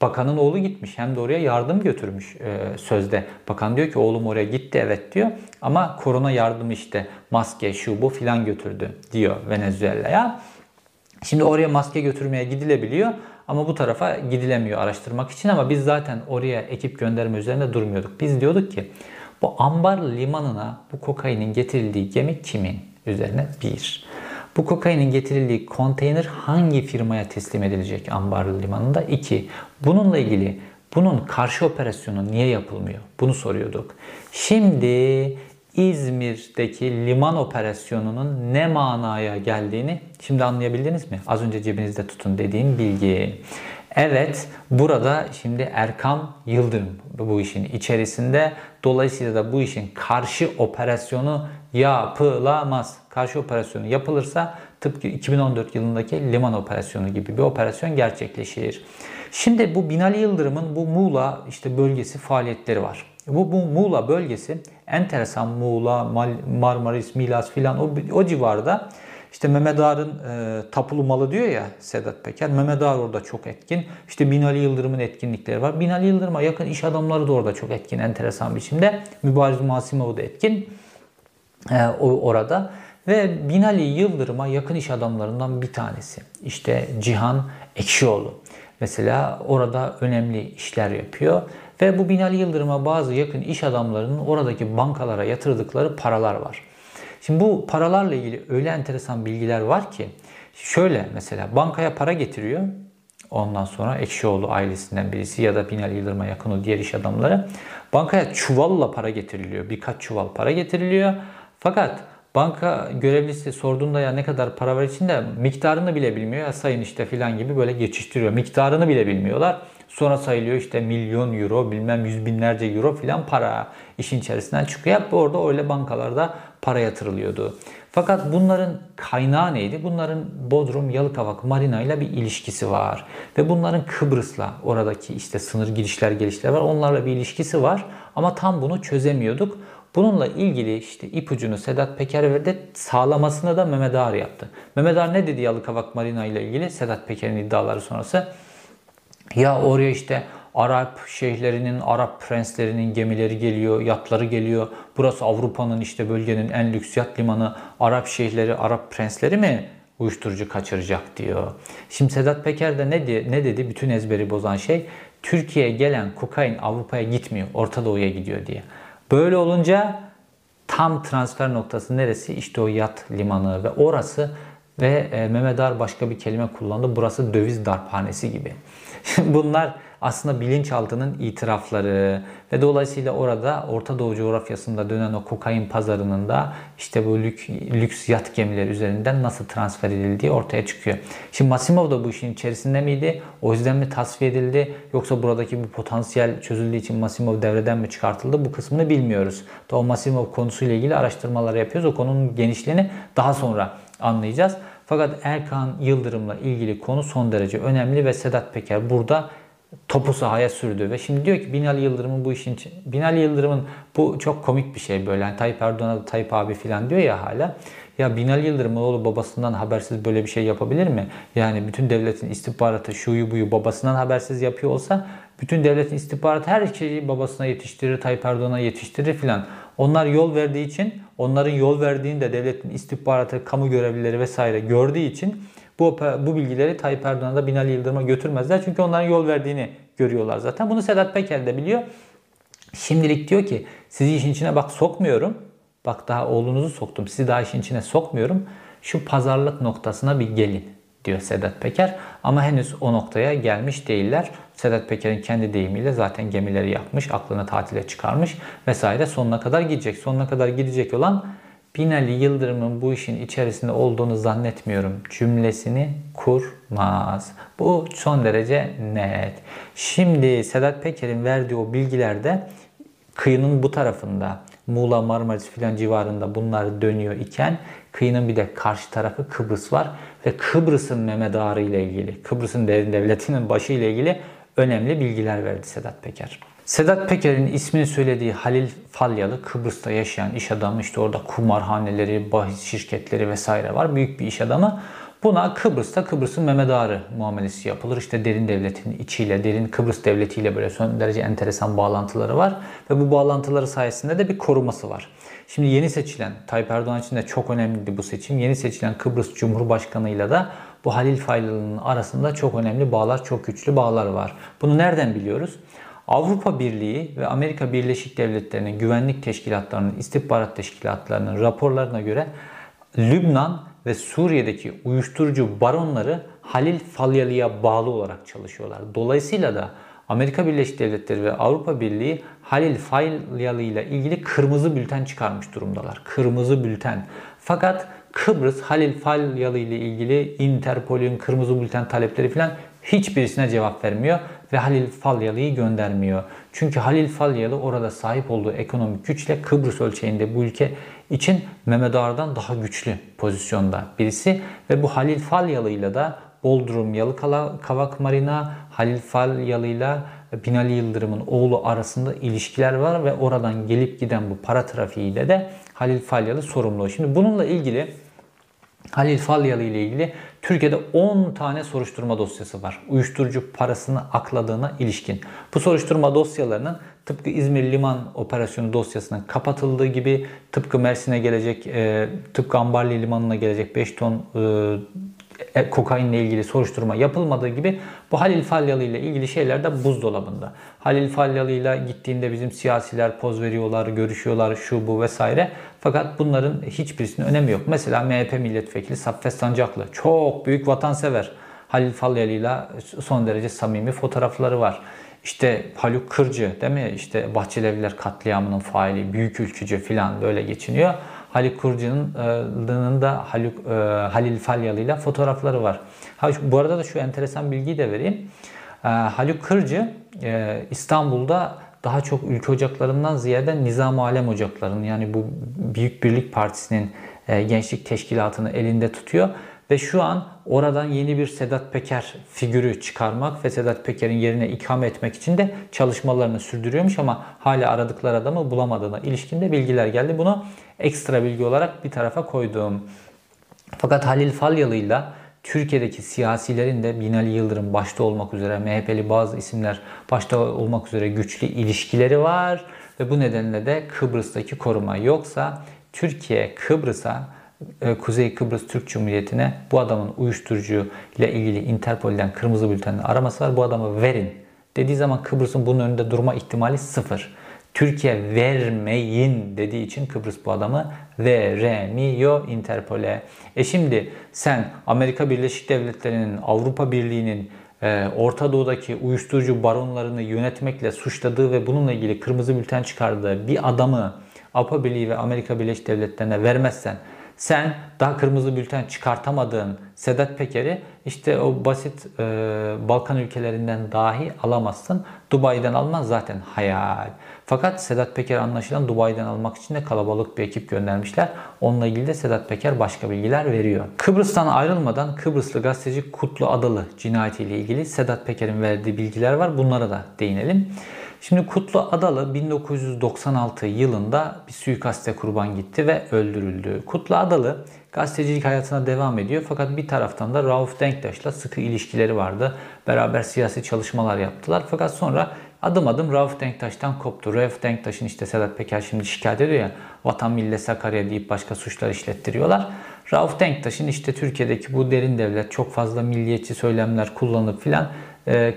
Bakanın oğlu gitmiş hem de oraya yardım götürmüş e, sözde. Bakan diyor ki oğlum oraya gitti evet diyor ama korona yardımı işte maske şu bu filan götürdü diyor Venezuela'ya. Şimdi oraya maske götürmeye gidilebiliyor ama bu tarafa gidilemiyor araştırmak için ama biz zaten oraya ekip gönderme üzerinde durmuyorduk. Biz diyorduk ki bu ambar limanına bu kokainin getirildiği gemi kimin üzerine bir. Bu kokainin getirildiği konteyner hangi firmaya teslim edilecek ambarlı limanında? 2. Bununla ilgili bunun karşı operasyonu niye yapılmıyor? Bunu soruyorduk. Şimdi İzmir'deki liman operasyonunun ne manaya geldiğini şimdi anlayabildiniz mi? Az önce cebinizde tutun dediğim bilgi. Evet burada şimdi Erkam Yıldırım bu işin içerisinde. Dolayısıyla da bu işin karşı operasyonu yapılamaz. Karşı operasyonu yapılırsa tıpkı 2014 yılındaki liman operasyonu gibi bir operasyon gerçekleşir. Şimdi bu Binali Yıldırım'ın bu Muğla işte bölgesi faaliyetleri var. Bu, bu Muğla bölgesi enteresan Muğla, Marmaris, Milas filan o, o civarda işte Mehmet Ağar'ın e, tapulu malı diyor ya Sedat Peker. Mehmet Ağar orada çok etkin. İşte Binali Yıldırım'ın etkinlikleri var. Binali Yıldırım'a yakın iş adamları da orada çok etkin enteresan biçimde. Mübariz Masimov da etkin e, orada. Ve Binali Yıldırım'a yakın iş adamlarından bir tanesi. İşte Cihan Ekşioğlu. Mesela orada önemli işler yapıyor. Ve bu Binali Yıldırım'a bazı yakın iş adamlarının oradaki bankalara yatırdıkları paralar var. Şimdi bu paralarla ilgili öyle enteresan bilgiler var ki şöyle mesela bankaya para getiriyor. Ondan sonra Ekşioğlu ailesinden birisi ya da Binali Yıldırım'a yakın o diğer iş adamları. Bankaya çuvalla para getiriliyor. Birkaç çuval para getiriliyor. Fakat banka görevlisi sorduğunda ya ne kadar para var içinde miktarını bile bilmiyor. Ya sayın işte filan gibi böyle geçiştiriyor. Miktarını bile bilmiyorlar. Sonra sayılıyor işte milyon euro bilmem yüz binlerce euro filan para işin içerisinden çıkıyor. Hep orada öyle bankalarda para yatırılıyordu. Fakat bunların kaynağı neydi? Bunların Bodrum Yalıkavak Marina ile bir ilişkisi var. Ve bunların Kıbrıs'la oradaki işte sınır girişler gelişler var. Onlarla bir ilişkisi var. Ama tam bunu çözemiyorduk. Bununla ilgili işte ipucunu Sedat Peker verdi. Sağlamasını da Mehmet Ağar yaptı. Mehmet Ağar ne dedi Yalıkavak Marina ile ilgili? Sedat Peker'in iddiaları sonrası. Ya oraya işte Arap şeyhlerinin, Arap prenslerinin gemileri geliyor, yatları geliyor. Burası Avrupa'nın işte bölgenin en lüks yat limanı. Arap şeyhleri, Arap prensleri mi uyuşturucu kaçıracak diyor. Şimdi Sedat Peker de ne, diye, ne dedi? Bütün ezberi bozan şey Türkiye'ye gelen kokain Avrupa'ya gitmiyor, Orta Doğu'ya gidiyor diye. Böyle olunca tam transfer noktası neresi? İşte o yat limanı ve orası ve e, Mehmet Ağar başka bir kelime kullandı. Burası döviz darphanesi gibi. (laughs) Bunlar aslında bilinçaltının itirafları ve dolayısıyla orada Orta Doğu coğrafyasında dönen o kokain pazarının da işte bu lük, lüks yat gemileri üzerinden nasıl transfer edildiği ortaya çıkıyor. Şimdi Masimov da bu işin içerisinde miydi? O yüzden mi tasfiye edildi? Yoksa buradaki bir potansiyel çözüldüğü için Masimov devreden mi çıkartıldı? Bu kısmını bilmiyoruz. O Masimov konusuyla ilgili araştırmalar yapıyoruz. O konunun genişliğini daha sonra anlayacağız. Fakat Erkan Yıldırım'la ilgili konu son derece önemli ve Sedat Peker burada topu sahaya sürdü ve şimdi diyor ki Binali Yıldırım'ın bu işin Binali Yıldırım'ın bu çok komik bir şey böyle. Yani Tayyip Erdoğan'a Tayyip abi falan diyor ya hala. Ya Binali Yıldırım oğlu babasından habersiz böyle bir şey yapabilir mi? Yani bütün devletin istihbaratı şuyu buyu babasından habersiz yapıyor olsa bütün devletin istihbaratı her şeyi babasına yetiştirir, Tayyip Erdoğan'a yetiştirir filan. Onlar yol verdiği için, onların yol verdiğini de devletin istihbaratı, kamu görevlileri vesaire gördüğü için bu, bu bilgileri Tayyip Erdoğan'a da Binali Yıldırım'a götürmezler. Çünkü onların yol verdiğini görüyorlar zaten. Bunu Sedat Peker de biliyor. Şimdilik diyor ki sizi işin içine bak sokmuyorum. Bak daha oğlunuzu soktum. Sizi daha işin içine sokmuyorum. Şu pazarlık noktasına bir gelin diyor Sedat Peker. Ama henüz o noktaya gelmiş değiller. Sedat Peker'in kendi deyimiyle zaten gemileri yapmış, aklını tatile çıkarmış vesaire sonuna kadar gidecek. Sonuna kadar gidecek olan Binali Yıldırım'ın bu işin içerisinde olduğunu zannetmiyorum cümlesini kurmaz. Bu son derece net. Şimdi Sedat Peker'in verdiği o bilgilerde kıyının bu tarafında Muğla, Marmaris filan civarında bunlar dönüyor iken kıyının bir de karşı tarafı Kıbrıs var ve Kıbrıs'ın Mehmet ile ilgili, Kıbrıs'ın devletinin başı ile ilgili önemli bilgiler verdi Sedat Peker. Sedat Peker'in ismini söylediği Halil Falyalı Kıbrıs'ta yaşayan iş adamı işte orada kumarhaneleri, bahis şirketleri vesaire var. Büyük bir iş adamı. Buna Kıbrıs'ta Kıbrıs'ın Mehmet Ağrı muamelesi yapılır. İşte derin devletin içiyle, derin Kıbrıs devletiyle böyle son derece enteresan bağlantıları var. Ve bu bağlantıları sayesinde de bir koruması var. Şimdi yeni seçilen, Tayyip Erdoğan için de çok önemliydi bu seçim. Yeni seçilen Kıbrıs Cumhurbaşkanı ile de bu Halil Falyalı'nın arasında çok önemli bağlar, çok güçlü bağlar var. Bunu nereden biliyoruz? Avrupa Birliği ve Amerika Birleşik Devletleri'nin güvenlik teşkilatlarının, istihbarat teşkilatlarının raporlarına göre Lübnan ve Suriye'deki uyuşturucu baronları Halil Falyalı'ya bağlı olarak çalışıyorlar. Dolayısıyla da Amerika Birleşik Devletleri ve Avrupa Birliği Halil Falyalı ile ilgili kırmızı bülten çıkarmış durumdalar. Kırmızı bülten. Fakat Kıbrıs Halil Falyalı ile ilgili Interpol'ün kırmızı bülten talepleri falan hiçbirisine cevap vermiyor ve Halil Falyalı'yı göndermiyor. Çünkü Halil Falyalı orada sahip olduğu ekonomik güçle Kıbrıs ölçeğinde bu ülke için Mehmet Ağar'dan daha güçlü pozisyonda birisi ve bu Halil Falyalı ile de Bodrum Yalıkavak Marina Halil Falyalı ile Binali Yıldırım'ın oğlu arasında ilişkiler var ve oradan gelip giden bu para trafiğiyle de Halil Falyalı sorumlu. Şimdi bununla ilgili Halil Falyalı ile ilgili Türkiye'de 10 tane soruşturma dosyası var. Uyuşturucu parasını akladığına ilişkin. Bu soruşturma dosyalarının tıpkı İzmir Liman Operasyonu dosyasının kapatıldığı gibi tıpkı Mersin'e gelecek, e, tıpkı Ambarlı Limanı'na gelecek 5 ton e, e, kokainle ilgili soruşturma yapılmadığı gibi bu Halil Falyalı ile ilgili şeyler de buzdolabında. Halil Falyalı ile gittiğinde bizim siyasiler poz veriyorlar, görüşüyorlar, şu bu vesaire. Fakat bunların hiçbirisinin önemi yok. Mesela MHP milletvekili Saffet Sancaklı çok büyük vatansever. Halil Falyalı ile son derece samimi fotoğrafları var. İşte Haluk Kırcı değil mi? İşte Bahçelievler katliamının faili, büyük ülkücü falan böyle geçiniyor. Haluk Kırcı'nın e, da Haluk, e, Halil Falyalı ile fotoğrafları var. Ha, bu arada da şu enteresan bilgiyi de vereyim. E, Haluk Kırcı İstanbul'da daha çok ülke ocaklarından ziyade Nizam Alem ocaklarının yani bu Büyük Birlik Partisi'nin gençlik teşkilatını elinde tutuyor ve şu an oradan yeni bir Sedat Peker figürü çıkarmak ve Sedat Peker'in yerine ikame etmek için de çalışmalarını sürdürüyormuş ama hala aradıkları adamı bulamadığına ilişkinde bilgiler geldi. Bunu ekstra bilgi olarak bir tarafa koydum. Fakat Halil Falyalı ile Türkiye'deki siyasilerin de Binali Yıldırım başta olmak üzere MHP'li bazı isimler başta olmak üzere güçlü ilişkileri var ve bu nedenle de Kıbrıs'taki koruma yoksa Türkiye Kıbrıs'a e, Kuzey Kıbrıs Türk Cumhuriyeti'ne bu adamın uyuşturucu ile ilgili Interpol'den kırmızı bültenle araması var. Bu adamı verin dediği zaman Kıbrıs'ın bunun önünde durma ihtimali sıfır. Türkiye vermeyin dediği için Kıbrıs bu adamı veremiyor Interpol'e. E şimdi sen Amerika Birleşik Devletleri'nin, Avrupa Birliği'nin e, Orta Doğu'daki uyuşturucu baronlarını yönetmekle suçladığı ve bununla ilgili kırmızı bülten çıkardığı bir adamı Avrupa Birliği ve Amerika Birleşik Devletleri'ne vermezsen sen daha kırmızı bülten çıkartamadığın Sedat Peker'i işte o basit e, Balkan ülkelerinden dahi alamazsın. Dubai'den alman zaten hayal. Fakat Sedat Peker anlaşılan Dubai'den almak için de kalabalık bir ekip göndermişler. Onunla ilgili de Sedat Peker başka bilgiler veriyor. Kıbrıs'tan ayrılmadan Kıbrıslı gazeteci Kutlu Adalı cinayetiyle ilgili Sedat Peker'in verdiği bilgiler var. Bunlara da değinelim. Şimdi Kutlu Adalı 1996 yılında bir suikaste kurban gitti ve öldürüldü. Kutlu Adalı gazetecilik hayatına devam ediyor fakat bir taraftan da Rauf Denktaş'la sıkı ilişkileri vardı. Beraber siyasi çalışmalar yaptılar fakat sonra adım adım Rauf Denktaş'tan koptu. Rauf Denktaş'ın işte Sedat Peker şimdi şikayet ediyor ya vatan millet Sakarya deyip başka suçlar işlettiriyorlar. Rauf Denktaş'ın işte Türkiye'deki bu derin devlet çok fazla milliyetçi söylemler kullanıp filan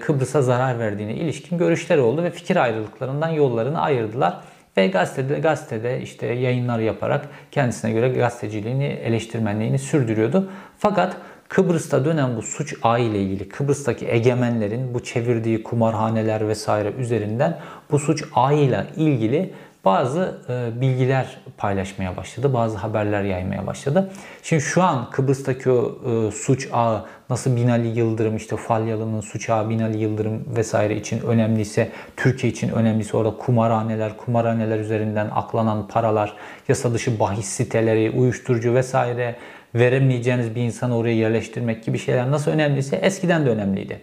Kıbrıs'a zarar verdiğine ilişkin görüşleri oldu ve fikir ayrılıklarından yollarını ayırdılar. Ve gazetede, gazetede işte yayınlar yaparak kendisine göre gazeteciliğini, eleştirmenliğini sürdürüyordu. Fakat Kıbrıs'ta dönen bu suç ile ilgili Kıbrıs'taki egemenlerin bu çevirdiği kumarhaneler vesaire üzerinden bu suç ağıyla ilgili bazı e, bilgiler paylaşmaya başladı. Bazı haberler yaymaya başladı. Şimdi şu an Kıbrıs'taki o e, suç ağı nasıl Binali Yıldırım işte Falyalı'nın suç ağı Binali Yıldırım vesaire için önemliyse Türkiye için önemliyse orada kumarhaneler, kumarhaneler üzerinden aklanan paralar, yasa dışı bahis siteleri, uyuşturucu vesaire veremeyeceğiniz bir insanı oraya yerleştirmek gibi şeyler nasıl önemliyse eskiden de önemliydi.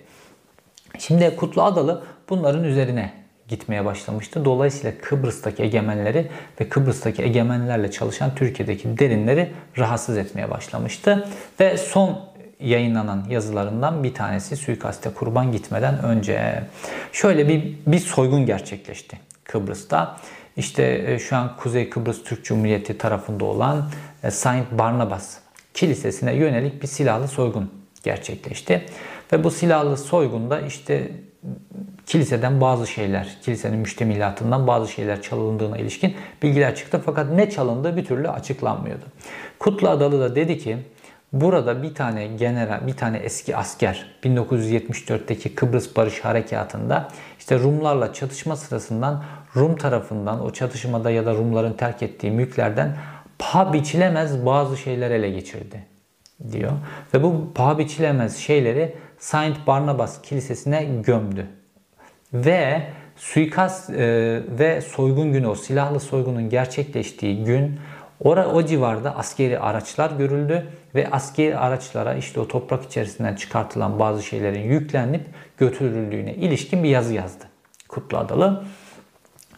Şimdi Kutlu Adalı bunların üzerine gitmeye başlamıştı. Dolayısıyla Kıbrıs'taki egemenleri ve Kıbrıs'taki egemenlerle çalışan Türkiye'deki derinleri rahatsız etmeye başlamıştı. Ve son yayınlanan yazılarından bir tanesi suikaste kurban gitmeden önce. Şöyle bir, bir soygun gerçekleşti Kıbrıs'ta. İşte e, şu an Kuzey Kıbrıs Türk Cumhuriyeti tarafında olan e, Saint Barnabas Kilisesi'ne yönelik bir silahlı soygun gerçekleşti. Ve bu silahlı soygunda işte kiliseden bazı şeyler, kilisenin müştemilatından bazı şeyler çalındığına ilişkin bilgiler çıktı. Fakat ne çalındığı bir türlü açıklanmıyordu. Kutlu Adalı da dedi ki burada bir tane general, bir tane eski asker 1974'teki Kıbrıs Barış Harekatı'nda işte Rumlarla çatışma sırasından Rum tarafından o çatışmada ya da Rumların terk ettiği mülklerden paha biçilemez bazı şeyler ele geçirdi diyor. Ve bu paha biçilemez şeyleri Saint Barnabas Kilisesi'ne gömdü. Ve suikast e, ve soygun günü o silahlı soygunun gerçekleştiği gün ora o civarda askeri araçlar görüldü ve askeri araçlara işte o toprak içerisinden çıkartılan bazı şeylerin yüklenip götürüldüğüne ilişkin bir yazı yazdı Kutlu Adalı.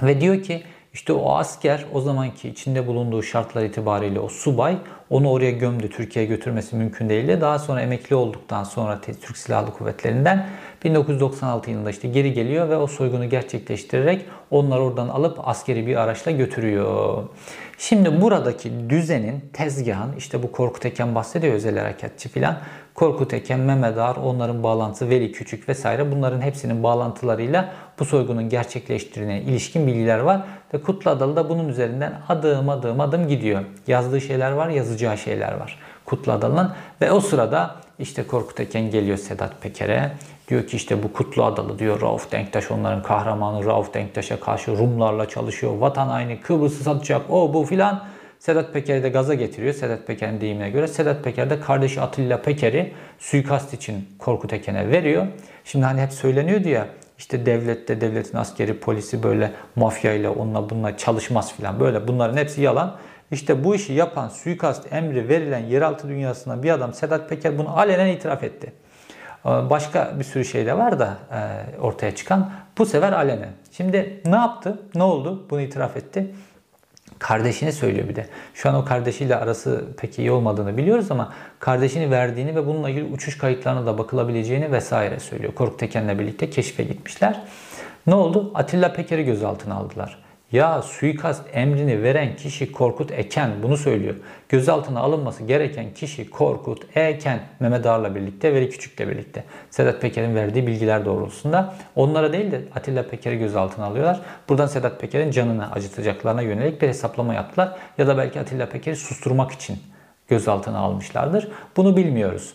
Ve diyor ki işte o asker o zamanki içinde bulunduğu şartlar itibariyle o subay Onu oraya gömdü. Türkiye'ye götürmesi mümkün değildi. Daha sonra emekli olduktan sonra Türk Silahlı Kuvvetleri'nden 1996 yılında işte geri geliyor ve o soygunu gerçekleştirerek onları oradan alıp askeri bir araçla götürüyor. Şimdi buradaki düzenin, tezgahın işte bu Korkut Eken bahsediyor özel harekatçı filan. Korkut Eken, Mehmet Ağar, onların bağlantısı, Veli Küçük vesaire bunların hepsinin bağlantılarıyla bu soygunun gerçekleştirdiğine ilişkin bilgiler var. Ve Kutlu Adalı da bunun üzerinden adım adım adım gidiyor. Yazdığı şeyler var, yazacağı şeyler var. Kutlu Adalı'nın ve o sırada işte Korkut Eken geliyor Sedat Peker'e. Diyor ki işte bu Kutlu Adalı diyor Rauf Denktaş onların kahramanı Rauf Denktaş'a karşı Rumlarla çalışıyor. Vatan aynı Kıbrıs'ı satacak o bu filan. Sedat Peker'i de gaza getiriyor. Sedat Peker'in deyimine göre. Sedat Peker de kardeşi Atilla Peker'i suikast için Korkut Eken'e veriyor. Şimdi hani hep söyleniyordu ya işte devlette devletin askeri polisi böyle mafya ile onunla bununla çalışmaz filan böyle bunların hepsi yalan. İşte bu işi yapan suikast emri verilen yeraltı dünyasına bir adam Sedat Peker bunu alenen itiraf etti. Ee, başka bir sürü şey de var da e, ortaya çıkan. Bu sefer alenen. Şimdi ne yaptı? Ne oldu? Bunu itiraf etti. Kardeşini söylüyor bir de. Şu an o kardeşiyle arası pek iyi olmadığını biliyoruz ama kardeşini verdiğini ve bununla ilgili uçuş kayıtlarına da bakılabileceğini vesaire söylüyor. Korkut Teken'le birlikte keşfe gitmişler. Ne oldu? Atilla Peker'i gözaltına aldılar. Ya suikast emrini veren kişi Korkut Eken bunu söylüyor. Gözaltına alınması gereken kişi Korkut Eken Mehmet Ağar'la birlikte Veli Küçük'le birlikte. Sedat Peker'in verdiği bilgiler doğrultusunda onlara değil de Atilla Peker'i gözaltına alıyorlar. Buradan Sedat Peker'in canını acıtacaklarına yönelik bir hesaplama yaptılar. Ya da belki Atilla Peker'i susturmak için gözaltına almışlardır. Bunu bilmiyoruz.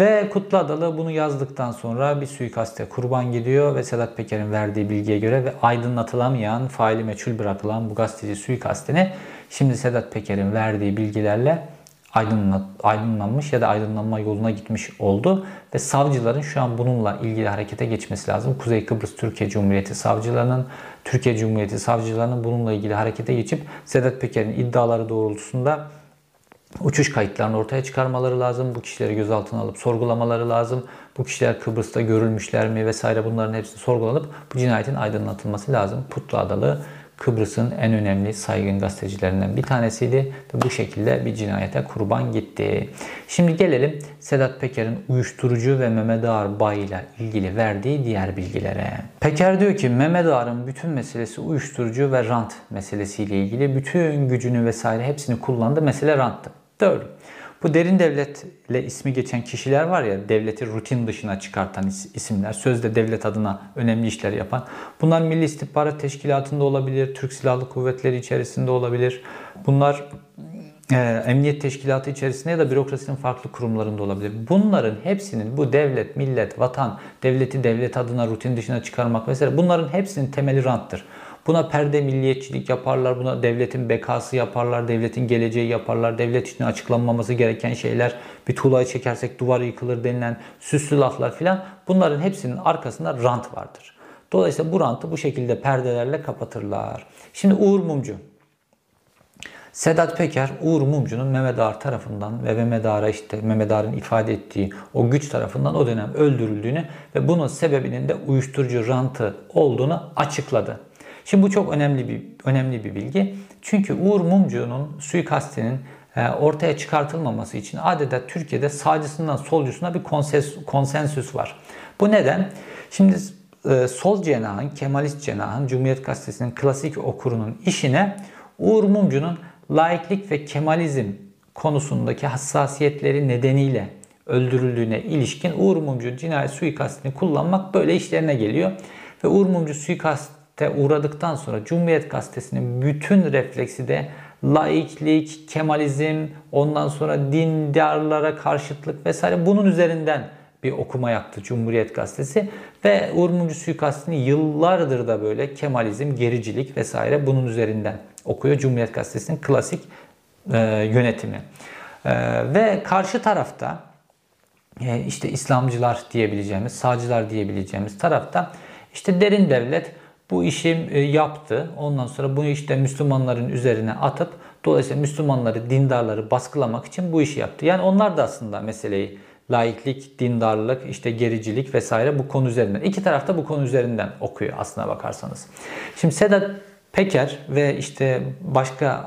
Ve Kutlu Adalı bunu yazdıktan sonra bir suikaste kurban gidiyor ve Sedat Peker'in verdiği bilgiye göre ve aydınlatılamayan, faili meçhul bırakılan bu gazeteci suikastini şimdi Sedat Peker'in verdiği bilgilerle aydınlat, aydınlanmış ya da aydınlanma yoluna gitmiş oldu. Ve savcıların şu an bununla ilgili harekete geçmesi lazım. Kuzey Kıbrıs Türkiye Cumhuriyeti savcılarının, Türkiye Cumhuriyeti savcılarının bununla ilgili harekete geçip Sedat Peker'in iddiaları doğrultusunda uçuş kayıtlarını ortaya çıkarmaları lazım. Bu kişileri gözaltına alıp sorgulamaları lazım. Bu kişiler Kıbrıs'ta görülmüşler mi vesaire bunların hepsi sorgulanıp bu cinayetin aydınlatılması lazım. Putlu Adalı Kıbrıs'ın en önemli saygın gazetecilerinden bir tanesiydi ve bu şekilde bir cinayete kurban gitti. Şimdi gelelim Sedat Peker'in uyuşturucu ve Mehmet Ağar Bay ile ilgili verdiği diğer bilgilere. Peker diyor ki Mehmet Ağar'ın bütün meselesi uyuşturucu ve rant meselesiyle ilgili bütün gücünü vesaire hepsini kullandı. Mesele ranttı. Doğru. Bu derin devletle ismi geçen kişiler var ya devleti rutin dışına çıkartan isimler, sözde devlet adına önemli işler yapan. Bunlar Milli İstihbarat Teşkilatı'nda olabilir, Türk Silahlı Kuvvetleri içerisinde olabilir. Bunlar e, Emniyet Teşkilatı içerisinde ya da bürokrasinin farklı kurumlarında olabilir. Bunların hepsinin bu devlet, millet, vatan, devleti devlet adına rutin dışına çıkarmak vesaire bunların hepsinin temeli ranttır. Buna perde milliyetçilik yaparlar, buna devletin bekası yaparlar, devletin geleceği yaparlar, devlet için açıklanmaması gereken şeyler, bir tuğlayı çekersek duvar yıkılır denilen süslü laflar filan bunların hepsinin arkasında rant vardır. Dolayısıyla bu rantı bu şekilde perdelerle kapatırlar. Şimdi Uğur Mumcu. Sedat Peker, Uğur Mumcu'nun Mehmet Ağar tarafından ve Mehmet Ağar'a işte Mehmet Ağar'ın ifade ettiği o güç tarafından o dönem öldürüldüğünü ve bunun sebebinin de uyuşturucu rantı olduğunu açıkladı. Şimdi bu çok önemli bir önemli bir bilgi. Çünkü Uğur Mumcu'nun suikastinin e, ortaya çıkartılmaması için adeta Türkiye'de sağcısından solcusuna bir konsensüs var. Bu neden? Şimdi e, sol cenahın, Kemalist cenahın, Cumhuriyet Gazetesi'nin klasik okurunun işine Uğur Mumcu'nun laiklik ve Kemalizm konusundaki hassasiyetleri nedeniyle öldürüldüğüne ilişkin Uğur Mumcu cinayet suikastini kullanmak böyle işlerine geliyor. Ve Uğur Mumcu suikast uğradıktan sonra Cumhuriyet Gazetesi'nin bütün refleksi de laiklik, kemalizm, ondan sonra dindarlara karşıtlık vesaire bunun üzerinden bir okuma yaptı Cumhuriyet Gazetesi ve Uğur Mumcu suikastini yıllardır da böyle kemalizm, gericilik vesaire bunun üzerinden okuyor Cumhuriyet Gazetesi'nin klasik e, yönetimi. E, ve karşı tarafta e, işte İslamcılar diyebileceğimiz, sağcılar diyebileceğimiz tarafta işte derin devlet bu işi e, yaptı. Ondan sonra bunu işte Müslümanların üzerine atıp dolayısıyla Müslümanları, dindarları baskılamak için bu işi yaptı. Yani onlar da aslında meseleyi laiklik, dindarlık, işte gericilik vesaire bu konu üzerinden. İki taraf da bu konu üzerinden okuyor aslına bakarsanız. Şimdi Sedat Peker ve işte başka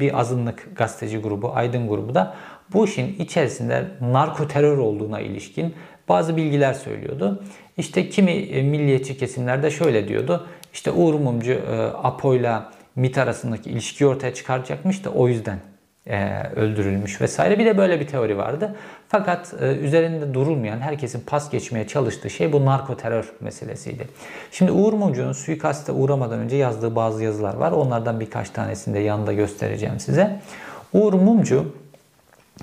bir azınlık gazeteci grubu, Aydın grubu da bu işin içerisinde narko terör olduğuna ilişkin bazı bilgiler söylüyordu. İşte kimi e, milliyetçi kesimlerde şöyle diyordu. İşte Uğur Mumcu e, Apo'yla MIT arasındaki ilişkiyi ortaya çıkaracakmış da o yüzden e, öldürülmüş vesaire. Bir de böyle bir teori vardı. Fakat üzerinde durulmayan, herkesin pas geçmeye çalıştığı şey bu narko terör meselesiydi. Şimdi Uğur Mumcu'nun suikaste uğramadan önce yazdığı bazı yazılar var. Onlardan birkaç tanesini de yanında göstereceğim size. Uğur Mumcu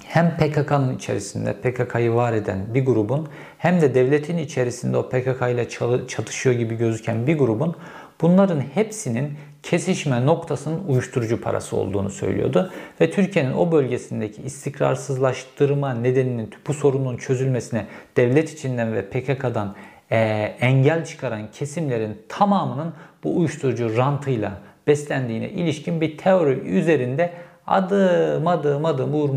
hem PKK'nın içerisinde PKK'yı var eden bir grubun hem de devletin içerisinde o PKK ile çatışıyor gibi gözüken bir grubun bunların hepsinin kesişme noktasının uyuşturucu parası olduğunu söylüyordu. Ve Türkiye'nin o bölgesindeki istikrarsızlaştırma nedeninin bu sorunun çözülmesine devlet içinden ve PKK'dan e, engel çıkaran kesimlerin tamamının bu uyuşturucu rantıyla beslendiğine ilişkin bir teori üzerinde adım adım adım Uğur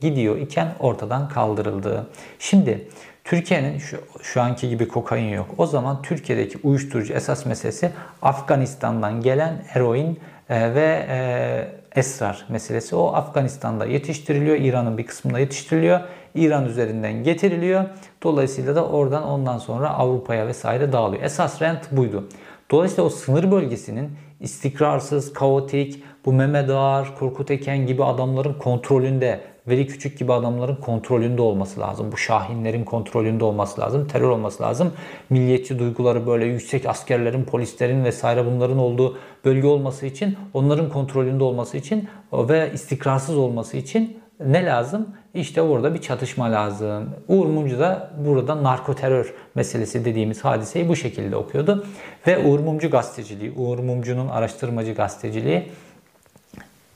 gidiyor iken ortadan kaldırıldı. Şimdi Türkiye'nin şu, şu anki gibi kokain yok. O zaman Türkiye'deki uyuşturucu esas meselesi Afganistan'dan gelen eroin e, ve e, esrar meselesi. O Afganistan'da yetiştiriliyor. İran'ın bir kısmında yetiştiriliyor. İran üzerinden getiriliyor. Dolayısıyla da oradan ondan sonra Avrupa'ya vesaire dağılıyor. Esas rent buydu. Dolayısıyla o sınır bölgesinin istikrarsız, kaotik, bu Mehmet Ağar, Korkut Eken gibi adamların kontrolünde, Veli Küçük gibi adamların kontrolünde olması lazım. Bu Şahinlerin kontrolünde olması lazım. Terör olması lazım. Milliyetçi duyguları böyle yüksek askerlerin, polislerin vesaire bunların olduğu bölge olması için, onların kontrolünde olması için ve istikrarsız olması için ne lazım? İşte orada bir çatışma lazım. Uğur Mumcu da burada narko terör meselesi dediğimiz hadiseyi bu şekilde okuyordu. Ve Uğur Mumcu gazeteciliği, Uğur Mumcu'nun araştırmacı gazeteciliği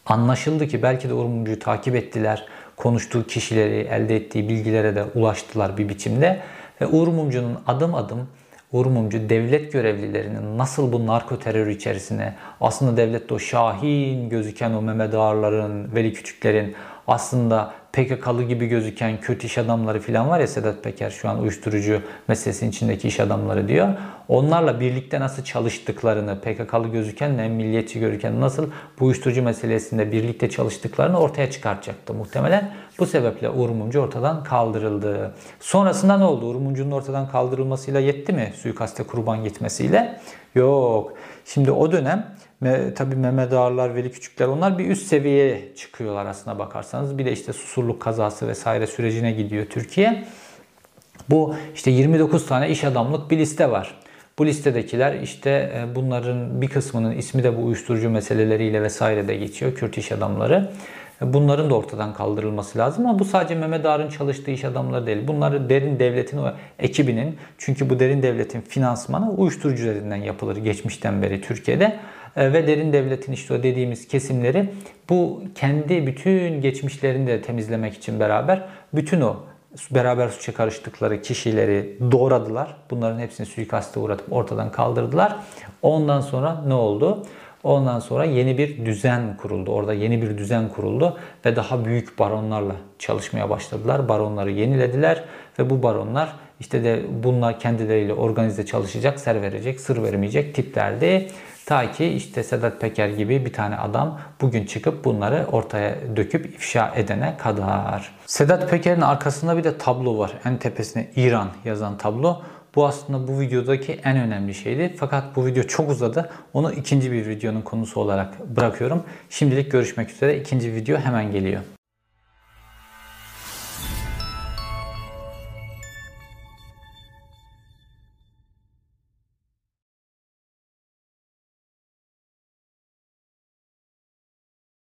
anlaşıldı ki belki de Uğur Mumcu'yu takip ettiler. Konuştuğu kişileri, elde ettiği bilgilere de ulaştılar bir biçimde. Ve Uğur Mumcu'nun adım adım Uğur Mumcu devlet görevlilerinin nasıl bu narko terör içerisine aslında devlette o şahin gözüken o Mehmet Ağarların, Veli Küçüklerin aslında PKK'lı gibi gözüken kötü iş adamları falan var ya Sedat Peker şu an uyuşturucu meselesinin içindeki iş adamları diyor. Onlarla birlikte nasıl çalıştıklarını, PKK'lı gözükenle milliyetçi görürken nasıl bu uyuşturucu meselesinde birlikte çalıştıklarını ortaya çıkartacaktı muhtemelen. Bu sebeple Uğur Mumcu ortadan kaldırıldı. Sonrasında ne oldu? Uğur Mumcu'nun ortadan kaldırılmasıyla yetti mi suikaste kurban gitmesiyle? Yok. Şimdi o dönem tabii Mehmet Ağarlar, Veli Küçükler onlar bir üst seviyeye çıkıyorlar aslına bakarsanız. Bir de işte susurluk kazası vesaire sürecine gidiyor Türkiye. Bu işte 29 tane iş adamlık bir liste var. Bu listedekiler işte e, bunların bir kısmının ismi de bu uyuşturucu meseleleriyle vesaire de geçiyor. Kürt iş adamları. E, bunların da ortadan kaldırılması lazım ama bu sadece Mehmet Ağar'ın çalıştığı iş adamları değil. Bunları derin devletin o ekibinin çünkü bu derin devletin finansmanı uyuşturucu üzerinden yapılır geçmişten beri Türkiye'de. E, ve derin devletin işte o dediğimiz kesimleri bu kendi bütün geçmişlerini de temizlemek için beraber bütün o beraber suça karıştıkları kişileri doğradılar. Bunların hepsini suikaste uğratıp ortadan kaldırdılar. Ondan sonra ne oldu? Ondan sonra yeni bir düzen kuruldu. Orada yeni bir düzen kuruldu ve daha büyük baronlarla çalışmaya başladılar. Baronları yenilediler ve bu baronlar işte de bunlar kendileriyle organize çalışacak, ser verecek, sır vermeyecek tiplerdi. Ta ki işte Sedat Peker gibi bir tane adam bugün çıkıp bunları ortaya döküp ifşa edene kadar. Sedat Peker'in arkasında bir de tablo var. En tepesine İran yazan tablo. Bu aslında bu videodaki en önemli şeydi. Fakat bu video çok uzadı. Onu ikinci bir videonun konusu olarak bırakıyorum. Şimdilik görüşmek üzere. İkinci video hemen geliyor.